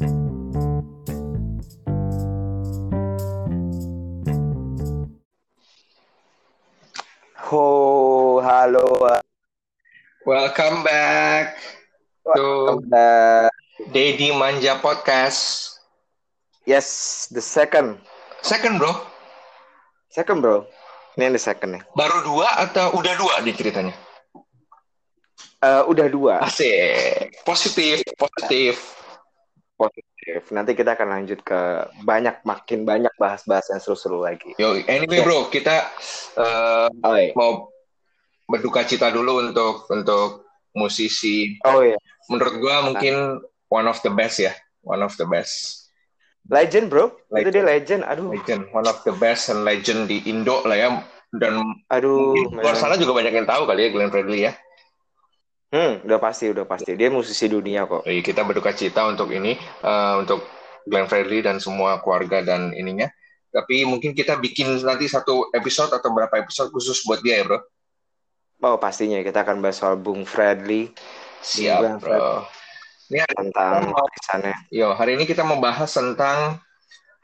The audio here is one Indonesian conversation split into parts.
Ho, halo. Welcome back Welcome to back. Dedi Manja Podcast. Yes, the second. Second bro, Second, bro. Ini yang the second nih. baru dua atau udah dua di ceritanya? Eh, udah dua. Asik, positif, positif. Positif. Nanti kita akan lanjut ke banyak, makin banyak bahas-bahas yang seru-seru lagi. Yo, anyway bro, kita eh, Oh iya. mau berduka cita dulu untuk untuk musisi. Oh iya. Menurut gua mungkin one of the best ya, one of the best. Legend, bro. Itu Legend. dia legend. Aduh. Legend, one of the best and legend di Indo lah ya. Dan Aduh. luar sana juga banyak yang tahu kali ya Glenn Fredly ya. Hmm, udah pasti, udah pasti. Dia musisi dunia kok. Jadi kita berduka cita untuk ini, eh, untuk Glenn Fredly dan semua keluarga dan ininya. Tapi mungkin kita bikin nanti satu episode atau berapa episode khusus buat dia ya bro. Oh, pastinya kita akan bahas soal Bung Fredly Siap bro. Ini hari, tentang warisannya. yo, hari ini kita membahas tentang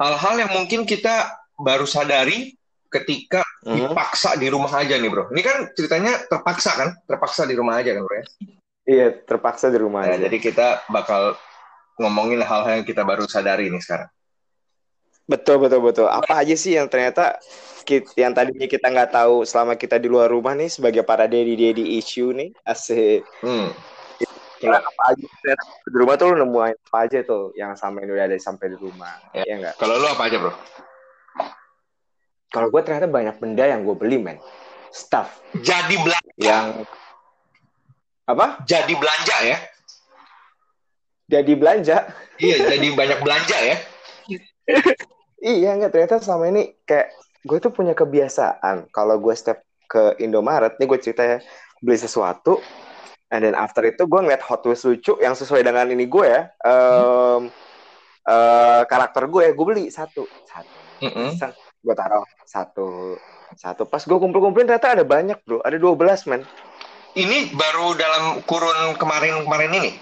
hal-hal yang mungkin kita baru sadari ketika Mhm. dipaksa di rumah aja nih bro. Ini kan ceritanya terpaksa kan, terpaksa di rumah aja kan bro ya. Iya, terpaksa di rumah Nah, aja. jadi kita bakal ngomongin hal-hal yang kita baru sadari nih sekarang. Betul betul betul. Apa aja sih yang ternyata ki- yang tadinya kita nggak tahu selama kita di luar rumah nih sebagai para daddy daddy issue nih asik. Hmm. Kira apa aja ternyata di rumah tuh lu nemuin apa aja tuh yang sama ini udah ada sampai di rumah. Ya. Ya enggak? Kalau lu apa aja bro? Kalau gue ternyata banyak benda yang gue beli men. Stuff Jadi belanja, yang apa? jadi belanja ya. Jadi belanja. Iya, jadi banyak belanja ya. Iya enggak ternyata selama ini kayak gue tuh punya kebiasaan kalau gue step ke Indomaret nih gue cerita ya beli sesuatu and then after itu gue ngeliat Hot Wheels lucu yang sesuai dengan ini gue ya em, eh, karakter gue ya gue beli satu satu Mm-mm. Gue taruh satu satu pas gue kumpul-kumpulin ternyata ada banyak bro ada 12 men Ini baru dalam kurun kemarin-kemarin ini.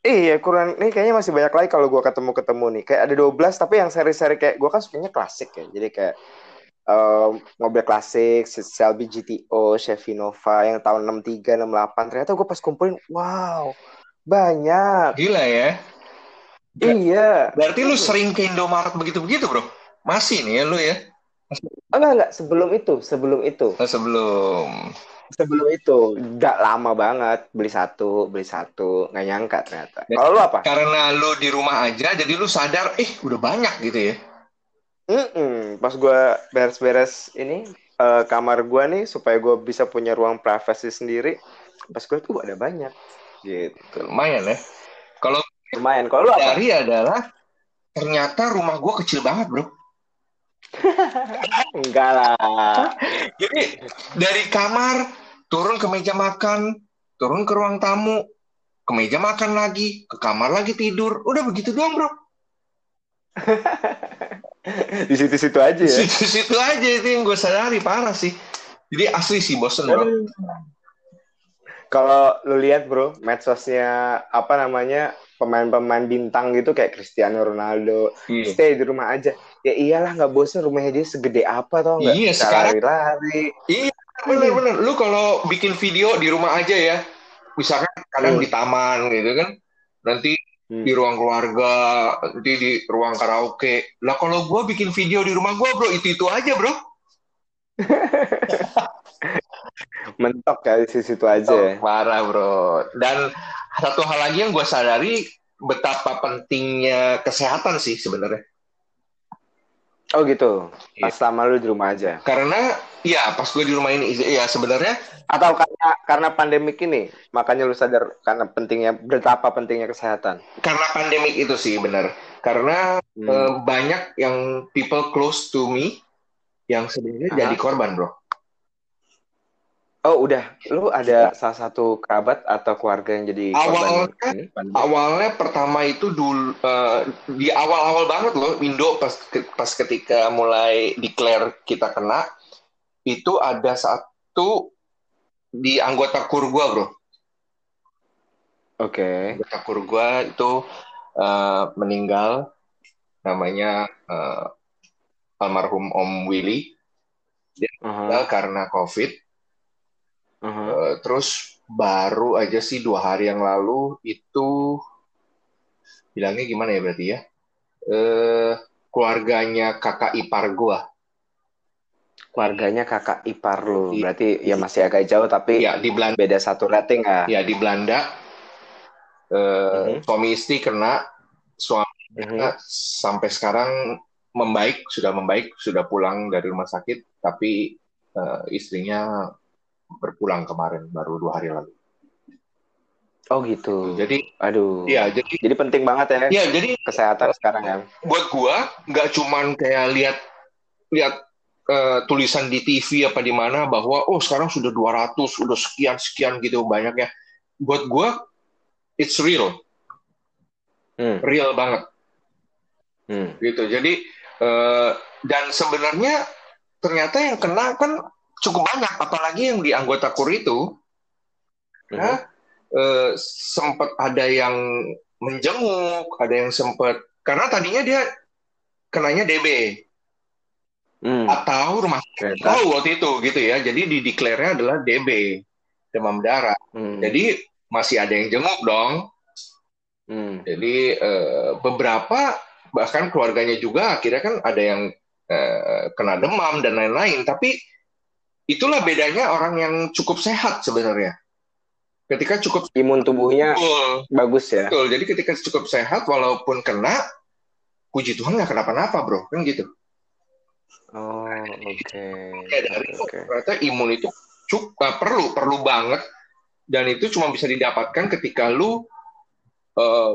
Iya, kurang ini kayaknya masih banyak lagi kalau gue ketemu-ketemu nih. Kayak ada 12 tapi yang seri-seri kayak gue kan sukanya klasik ya. Jadi kayak em, mobil klasik, Shelby GTO, Chevy Nova yang tahun 63, 68. Ternyata gue pas kumpulin, wow, banyak. Gila ya. Iya. Berarti lu sering ke Indomaret begitu-begitu, Bro? Masih nih ya lu ya? Enggak, enggak, sebelum itu, sebelum itu. Oh, sebelum. Sebelum itu, udah lama banget beli satu, beli satu, nggak nyangka ternyata. Kalau lu apa? Karena lu di rumah aja, jadi lu sadar, eh udah banyak gitu ya. Mm-mm. Pas gue beres-beres ini eh, kamar gue nih supaya gue bisa punya ruang privasi sendiri. Pas gue tuh ada banyak gitu. Lumayan ya. Kalau Lumayan. Kalau lu apa? adalah, ternyata rumah gua kecil banget, Bro. Enggak lah. Jadi dari kamar turun ke meja makan, turun ke ruang tamu, ke meja makan lagi, ke kamar lagi tidur. Udah begitu doang, Bro. Di situ-situ aja ya. Situ-situ aja itu yang gue sadari parah sih. Jadi asli sih bosen, Bro. Kalau lu lihat bro, medsosnya apa namanya pemain-pemain bintang gitu kayak Cristiano Ronaldo, Iya. stay di rumah aja. Ya iyalah nggak bosen rumahnya dia segede apa tau nggak? Iya, sekarang- lari-lari. Bener-bener. Lu kalau bikin video di rumah aja ya, misalkan kadang Hmm. di taman gitu kan, nanti Hmm. di ruang keluarga, nanti di ruang karaoke. Lah kalau gua bikin video di rumah gua, bro, itu-itu aja, bro. Mentok ya di situ aja. ya. Parah, bro. Dan satu hal lagi yang gua sadari, betapa pentingnya kesehatan sih sebenarnya. Oh gitu. Pas lama lu di rumah aja. Karena, ya pas gue di rumah ini, ya sebenarnya Atau karena karena pandemik ini, makanya lu sadar karena pentingnya betapa pentingnya kesehatan. karena pandemik itu sih benar. Karena Hmm. eh, banyak yang people close to me yang sebenarnya jadi korban, bro. Oh udah, lu ada salah satu kerabat atau keluarga yang jadi korban Awalnya- ini? Awalnya pertama itu dulu eh, di awal-awal banget loh Indo pas pas ketika mulai declare kita kena itu ada satu di anggota kur gua, bro. Oke. Anggota kur gua itu uh, meninggal namanya uh, almarhum Om Willy dia meninggal uh -huh. karena COVID. Terus baru aja sih dua hari yang lalu itu bilangnya gimana ya berarti ya? Uh, keluarganya kakak ipar gua. Keluarganya kakak ipar lu, berarti ya masih agak jauh tapi ya di Belanda beda satu rating ya. Ya di Belanda uh -huh. suami istri kena suami -huh. sampai sekarang membaik sudah membaik sudah pulang dari rumah sakit tapi uh, istrinya berpulang kemarin baru dua hari lalu. Oh gitu. Jadi, aduh. Iya, jadi jadi penting banget ya. Iya, jadi kesehatan sekarang ya. Buat gua nggak cuman kayak lihat lihat uh, tulisan di TV apa di mana bahwa oh sekarang sudah 200, sudah sekian sekian gitu banyaknya. Buat gua it's real. Hmm. Real banget. Hmm. Gitu. Jadi uh, dan sebenarnya ternyata yang kena kan cukup banyak apalagi yang di anggota kur itu. Hmm. Nah, eh, sempat ada yang menjenguk, ada yang sempat karena tadinya dia kenanya DB hmm. atau rumah sakit oh, waktu itu gitu ya. Jadi di declare adalah DB demam darah. Hmm. Jadi masih ada yang jenguk dong. Hmm. Jadi eh, beberapa bahkan keluarganya juga akhirnya kan ada yang eh, kena demam dan lain-lain. Tapi itulah bedanya orang yang cukup sehat sebenarnya ketika cukup imun tubuhnya betul, bagus ya. Betul. Jadi ketika cukup sehat walaupun kena puji Tuhan nggak kenapa-napa, Bro. Kan gitu. Oh, oke. Okay. Ya, dari okay. ternyata imun itu cukup uh, perlu perlu banget dan itu cuma bisa didapatkan ketika lu uh,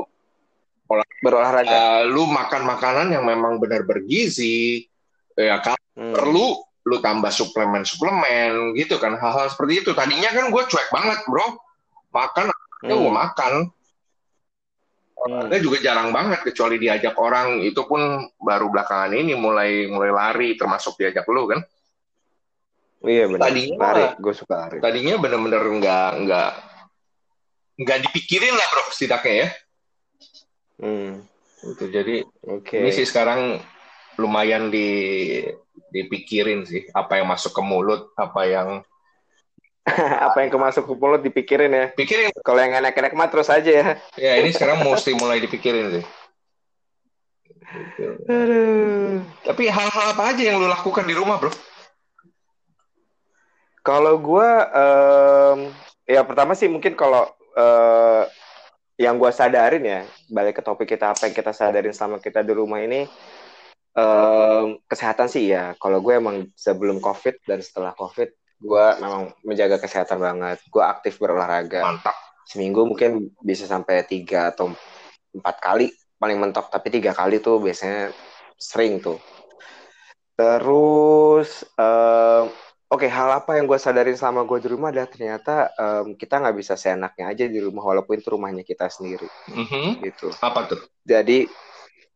berolahraga. Uh, lu makan makanan yang memang benar bergizi. Ya kalau hmm. perlu lu tambah suplemen-suplemen gitu kan hal-hal seperti itu. Tadinya kan gue cuek banget, Bro makan ya hmm. gue makan olahraga hmm. juga jarang banget kecuali diajak orang itu pun baru belakangan ini mulai mulai lari termasuk diajak lu kan iya benar tadinya lari gue suka lari tadinya bener-bener nggak nggak nggak dipikirin lah bro setidaknya ya hmm. itu jadi okay. ini sih sekarang lumayan di dipikirin sih apa yang masuk ke mulut apa yang apa yang kemasuk ke mulut dipikirin ya. Pikirin. Kalau yang enak-enak mah terus aja ya. Ya ini sekarang mesti mulai dipikirin sih. Aduh. Tapi hal-hal apa aja yang lu lakukan di rumah, bro? Kalau gue, um, ya pertama sih mungkin kalau uh, yang gue sadarin ya, balik ke topik kita apa yang kita sadarin selama kita di rumah ini, um, kesehatan sih ya. Kalau gue emang sebelum COVID dan setelah COVID, gue memang menjaga kesehatan banget. Gue aktif berolahraga. Mantap. Seminggu mungkin bisa sampai tiga atau empat kali paling mentok. Tapi tiga kali tuh biasanya sering tuh. Terus um, oke okay, hal apa yang gue sadarin selama gue di rumah adalah ternyata um, kita nggak bisa seenaknya aja di rumah walaupun itu rumahnya kita sendiri. Mm-hmm. gitu. Apa tuh? Jadi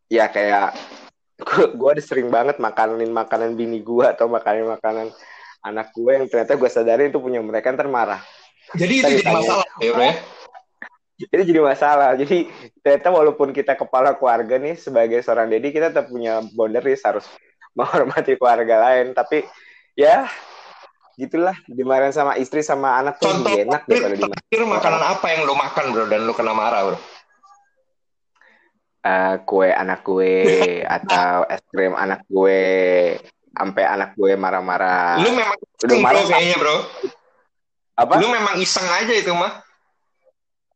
ya kayak gue udah sering banget makanin makanan bini gue atau makanin makanan anak gue yang ternyata gue sadari itu punya mereka ntar marah. Jadi itu jadi masalah ya bro ya? Itu jadi masalah. Jadi ternyata walaupun kita kepala keluarga nih sebagai seorang dedi kita tetap punya boundaries harus menghormati keluarga lain. Tapi ya gitulah dimarahin sama istri sama anak tuh Contoh enak deh kalau dimarahin. makanan apa yang lo makan bro dan lo kena marah bro? Uh, kue anak gue atau es krim anak gue sampai anak gue marah-marah. Lu memang udah marah kayaknya, Bro. Apa? Lu memang iseng aja itu mah.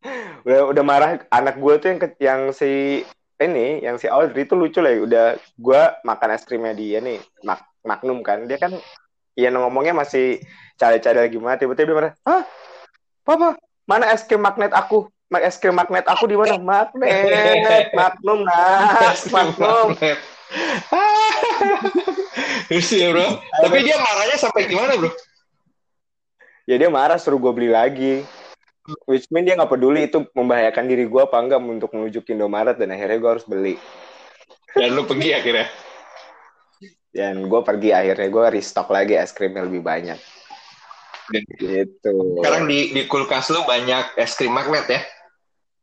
Udah udah marah anak gue tuh yang yang si ini, yang si Audrey itu lucu lah. Ya. Udah gue makan es krimnya dia nih, Mak Magnum kan. Dia kan Iya ngomongnya masih cari-cari lagi gimana tiba-tiba dia marah. Hah? Papa, mana es krim magnet aku? Es krim magnet aku di mana? Magnet, Magnum, nah, Magnum. ya bro. Tapi dia marahnya sampai gimana bro? Ya dia marah suruh gue beli lagi. Which mean dia nggak peduli itu membahayakan diri gue apa enggak untuk menuju ke Indomaret dan akhirnya gue harus beli. Dan lu pergi akhirnya? Dan gue pergi akhirnya gue restock lagi es krim yang lebih banyak. gitu. Sekarang di, di kulkas lu banyak es krim magnet ya?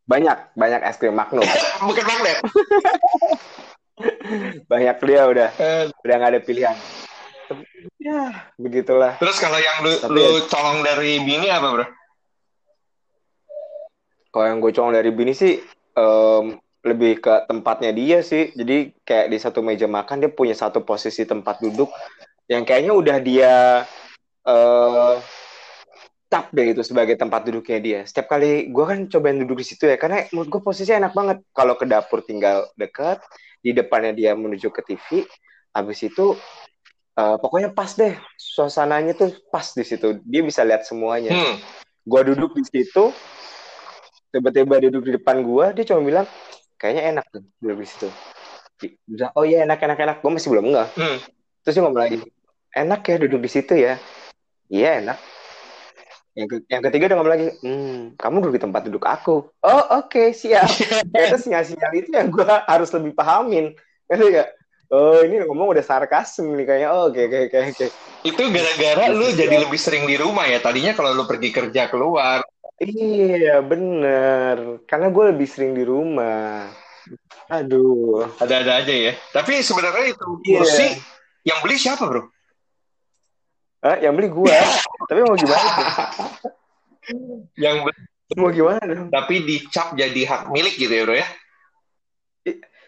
Banyak, banyak es krim Magnum. Bukan magnet. banyak dia udah, Eh, udah nggak ada pilihan. Ya, begitulah. Terus kalau yang lu, Tapi lu ya- colong dari bini apa bro? Kalau yang gue colong dari bini sih em, lebih ke tempatnya dia sih. Jadi kayak di satu meja makan dia punya satu posisi tempat duduk yang kayaknya udah dia eh cap deh itu sebagai tempat duduknya dia. Setiap kali gue kan cobain duduk di situ ya, karena menurut gue posisinya enak banget. Kalau ke dapur tinggal dekat, di depannya dia menuju ke TV, habis itu eh, pokoknya pas deh, suasananya tuh pas di situ. Dia bisa lihat semuanya. Hmm. Gua duduk di situ, tiba-tiba dia duduk di depan gua, dia cuma bilang, kayaknya enak tuh duduk di situ. Bilang, oh iya enak enak enak, gua masih belum enggak. Hmm. Terus dia ngomong lagi, enak ya duduk di situ ya. Iya enak. Yang, ke- yang ketiga dia ngomong lagi, hmm, kamu duduk di tempat duduk aku. Oh oke siap. Itu sinyal-sinyal itu yang gua harus lebih pahamin. Ngerti gak? Oh ini ngomong udah sarkasm nih kayaknya. Oh, oke oke oke oke. Itu gara-gara lu jadi lebih sering di rumah ya. Tadinya kalau lu pergi kerja keluar, Iya bener. Karena gue lebih sering di rumah. Aduh. ada-ada aja ya. Tapi sebenarnya itu Iya. kursi yang beli siapa bro? Ah, yang beli gua. Tapi mau gimana tuh? Yang Mau gimana dong? tapi dicap jadi hak milik gitu ya bro ya?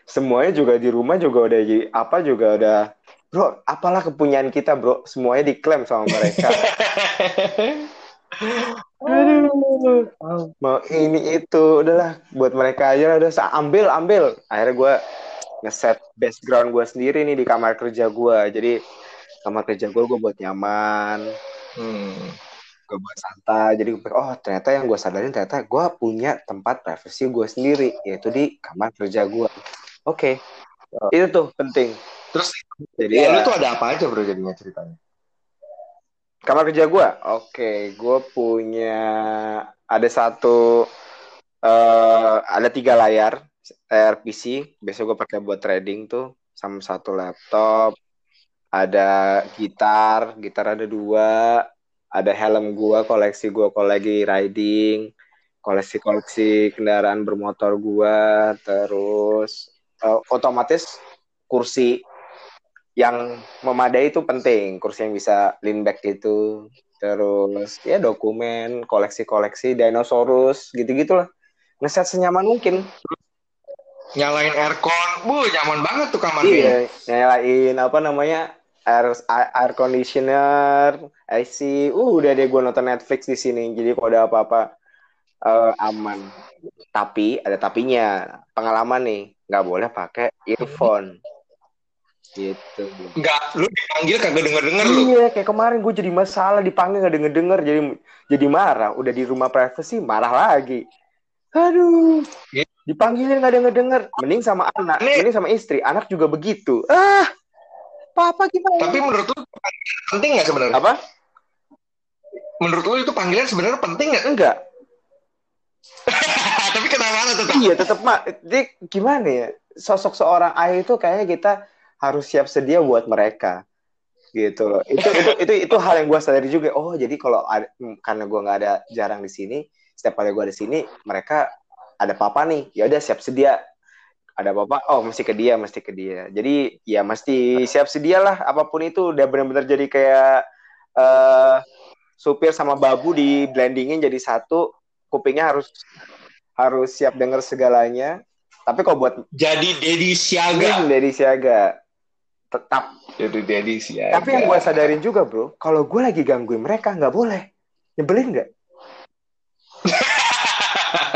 Semuanya juga di rumah juga udah jadi apa juga udah Bro, apalah kepunyaan kita, Bro. Semuanya diklaim sama mereka. Aduh. Mau ini itu, udahlah buat mereka aja lah, udah ambil ambil. Akhirnya gua ngeset background gua sendiri nih di kamar kerja gua. Jadi kamar kerja gua gua buat nyaman, Hmm. Gue buat santai. Jadi gue pikir, oh ternyata yang gue sadarin ternyata gue punya tempat privacy gue sendiri yaitu di kamar kerja gue oke. Itu tuh penting. Terus jadi ya, lu tuh ada apa aja bro jadinya ceritanya? kamar kerja gue oke gue punya ada satu eh ada tiga layar layar PC biasa gue pakai buat trading tuh sama satu laptop ada gitar gitar ada dua ada helm gua koleksi gua lagi riding koleksi koleksi kendaraan bermotor gua terus eh, otomatis kursi yang memadai itu penting. Kursi yang bisa lean back gitu. Terus ya dokumen koleksi-koleksi dinosaurus gitu-gitulah. Ngeset senyaman mungkin. Nyalain aircon, bu nyaman banget tuh kamarnya. Iya, nyalain apa namanya air air conditioner, AC. Uh, udah deh gue nonton Netflix di sini. Jadi kalau ada apa-apa eh, aman. Tapi ada tapinya. Pengalaman nih, nggak boleh pakai earphone. Gitu. Enggak, lu dipanggil kagak denger-denger lu. Iya, kayak kemarin gue jadi masalah dipanggil nggak denger denger jadi jadi marah. Udah di rumah privacy marah lagi. Aduh. Iya. Dipanggilin nggak denger denger. Mending sama anak, mending sama istri. Anak juga begitu. Ah, papa gimana? Tapi menurut lu penting nggak sebenarnya? apa? Menurut lu itu panggilan sebenarnya penting nggak? Enggak. Tapi kenapa tuh? Iya, tetap mak. Jadi gimana ya? Sosok seorang ayah itu kayaknya kita harus siap sedia buat mereka gitu loh. Itu itu itu itu hal yang gue sadari juga. Oh, jadi kalau ada, hmm, karena gue nggak ada jarang di sini, setiap kali gue ada sini, mereka ada papa nih. Ya udah siap sedia. Ada papa, oh mesti ke dia, mesti ke dia. Jadi ya mesti siap sedia lah. Apa pun itu udah benar-benar jadi kayak eh supir sama babu di blendingin jadi satu. Kupingnya harus harus siap dengar segalanya. Tapi kalau buat Jadi Dedi Siaga. Hmm, dari siaga tetap Jadi Dedi Siaga. Tapi yang gue sadarin juga bro, kalau gue lagi gangguin mereka nggak boleh. Nyebelin nggak?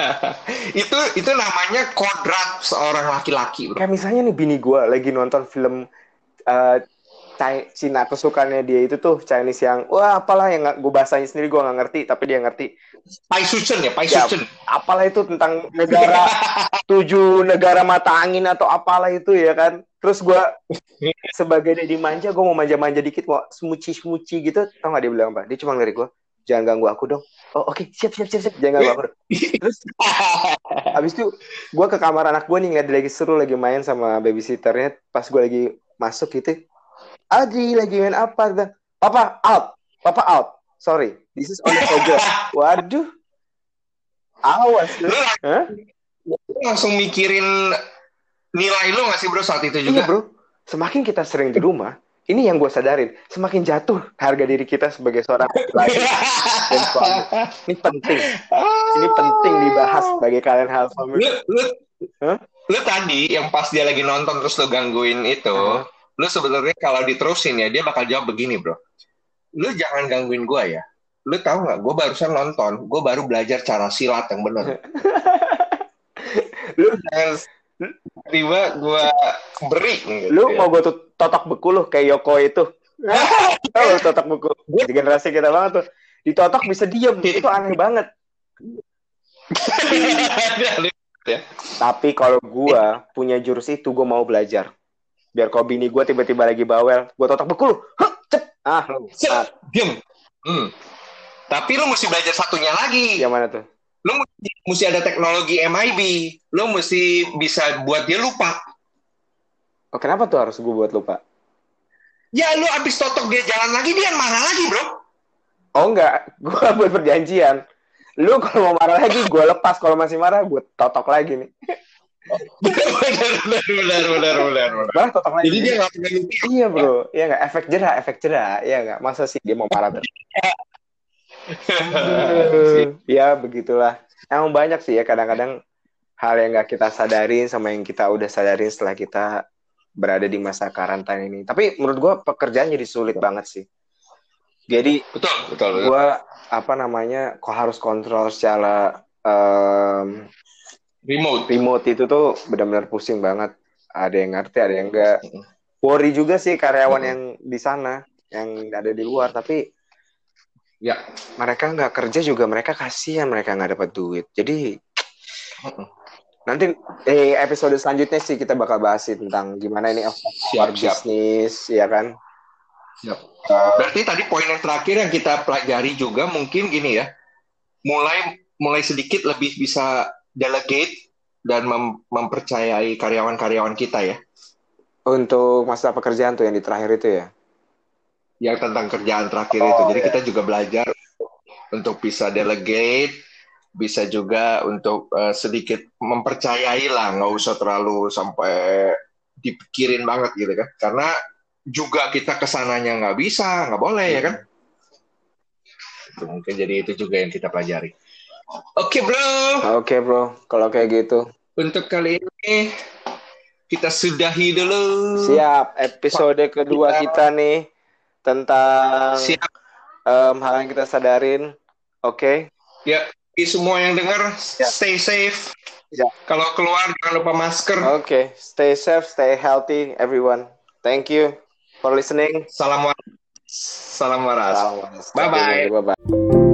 itu itu namanya kodrat seorang laki-laki, bro. Kayak misalnya nih bini gue lagi nonton film Chi- Cina kesukaannya dia itu tuh Chinese yang wah apalah yang gue bahasanya sendiri gue nggak ngerti tapi dia ngerti Pai Sucen ya, Pai Ya. Sucen. apalah itu tentang negara tujuh negara mata angin atau apalah itu ya kan terus gue sebagai dia dimanja gue mau manja-manja dikit mau smuci-smuci gitu tau gak dia bilang apa dia cuma ngelirik gue jangan ganggu aku dong oh oke siap siap siap siap. Jangan aku dong terus abis itu gue ke kamar anak gue nih ngeliat dia lagi seru lagi main sama babysitternya. Pas gue lagi masuk gitu Adi lagi main apa? Bilang, papa out. Papa out. Sorry. This is only for girls waduh. Awas. Lu. Lu langsung mikirin nilai lu nggak sih bro saat itu Iya juga? bro, semakin kita sering di rumah, ini yang gue sadarin, semakin jatuh harga diri kita sebagai seorang laki dan suami. Ini penting, ini penting dibahas bagi kalian hal lu, lu, Hah? lu tadi yang pas dia lagi nonton terus lu gangguin itu, Hah? lu sebenarnya kalau diterusin ya dia bakal jawab begini bro. Lu jangan gangguin gua ya. Lu tahu nggak? Gue barusan nonton, gue baru belajar cara silat yang bener. lu jangan tiba gue beri. gitu Lu ya. mau gue totok beku lu kayak Yoko itu. Tahu totok beku. Di generasi kita banget tuh. Ditotok bisa diem. Itu aneh banget. Tapi kalau gua punya jurus itu, gua mau belajar. Biar kalau bini gua tiba-tiba lagi bawel, gua totok beku lu. Cep. Ah, lu. Ah, Diem. Hmm. Tapi lu mesti belajar satunya lagi. yang mana tuh? Lu mesti, mesti ada teknologi MIB. Lu mesti bisa buat dia lupa. Oh, kenapa tuh harus gua buat lupa? Ya lu abis totok dia jalan lagi, dia marah lagi bro. Oh enggak, gua buat perjanjian. Lu kalau mau marah lagi, gua lepas. Kalau masih marah, gua totok lagi nih. benar, benar, benar, benar, benar. Marah totok lagi. Jadi dia nggak lupa. Iya bro, iya nggak efek jerah, efek jerah, iya nggak. Masa sih dia mau marah terus? ya begitulah. Emang banyak sih ya kadang-kadang hal yang nggak kita sadarin sama yang kita udah sadarin setelah kita berada di masa karantina ini. Tapi menurut gua pekerjaan jadi sulit banget sih. Jadi betul, betul, betul. gua apa namanya kok harus kontrol secara em, Remote. remote itu tuh benar-benar pusing banget. Ada yang ngerti, ada yang enggak. Worry juga sih karyawan yang di sana, yang ada di luar. Tapi Ya. mereka nggak kerja juga mereka kasihan mereka nggak dapat duit. Jadi nanti eh, episode selanjutnya sih kita bakal bahas sih tentang gimana ini Siap, siap. bisnis, ya kan? Berarti tadi poin yang terakhir yang kita pelajari juga mungkin gini ya, mulai mulai sedikit lebih bisa delegate dan mem- mempercayai karyawan-karyawan kita ya, Untuk masa pekerjaan tuh yang di terakhir itu ya. yang tentang kerjaan terakhir Oh, itu. Jadi iya. kita juga belajar untuk bisa delegate, bisa juga untuk eh, sedikit mempercayai lah, nggak usah terlalu sampai dipikirin banget gitu kan, karena juga kita ke sananya nggak bisa, nggak boleh ya kan. Itu mungkin jadi itu juga yang kita pelajari. Oke bro, Oke bro, kalau kayak gitu. untuk kali ini kita sudahi dulu. Siap, episode kedua kita nih tentang Siap. em, hal yang kita sadarin. Oke, Ya, bagi semua yang dengar, Ya. stay safe. Ya. Kalau keluar jangan lupa masker. oke. Stay safe, stay healthy, everyone. Thank you for listening. Salam waras. Salam waras. Salam. Bye-bye. Bye bye.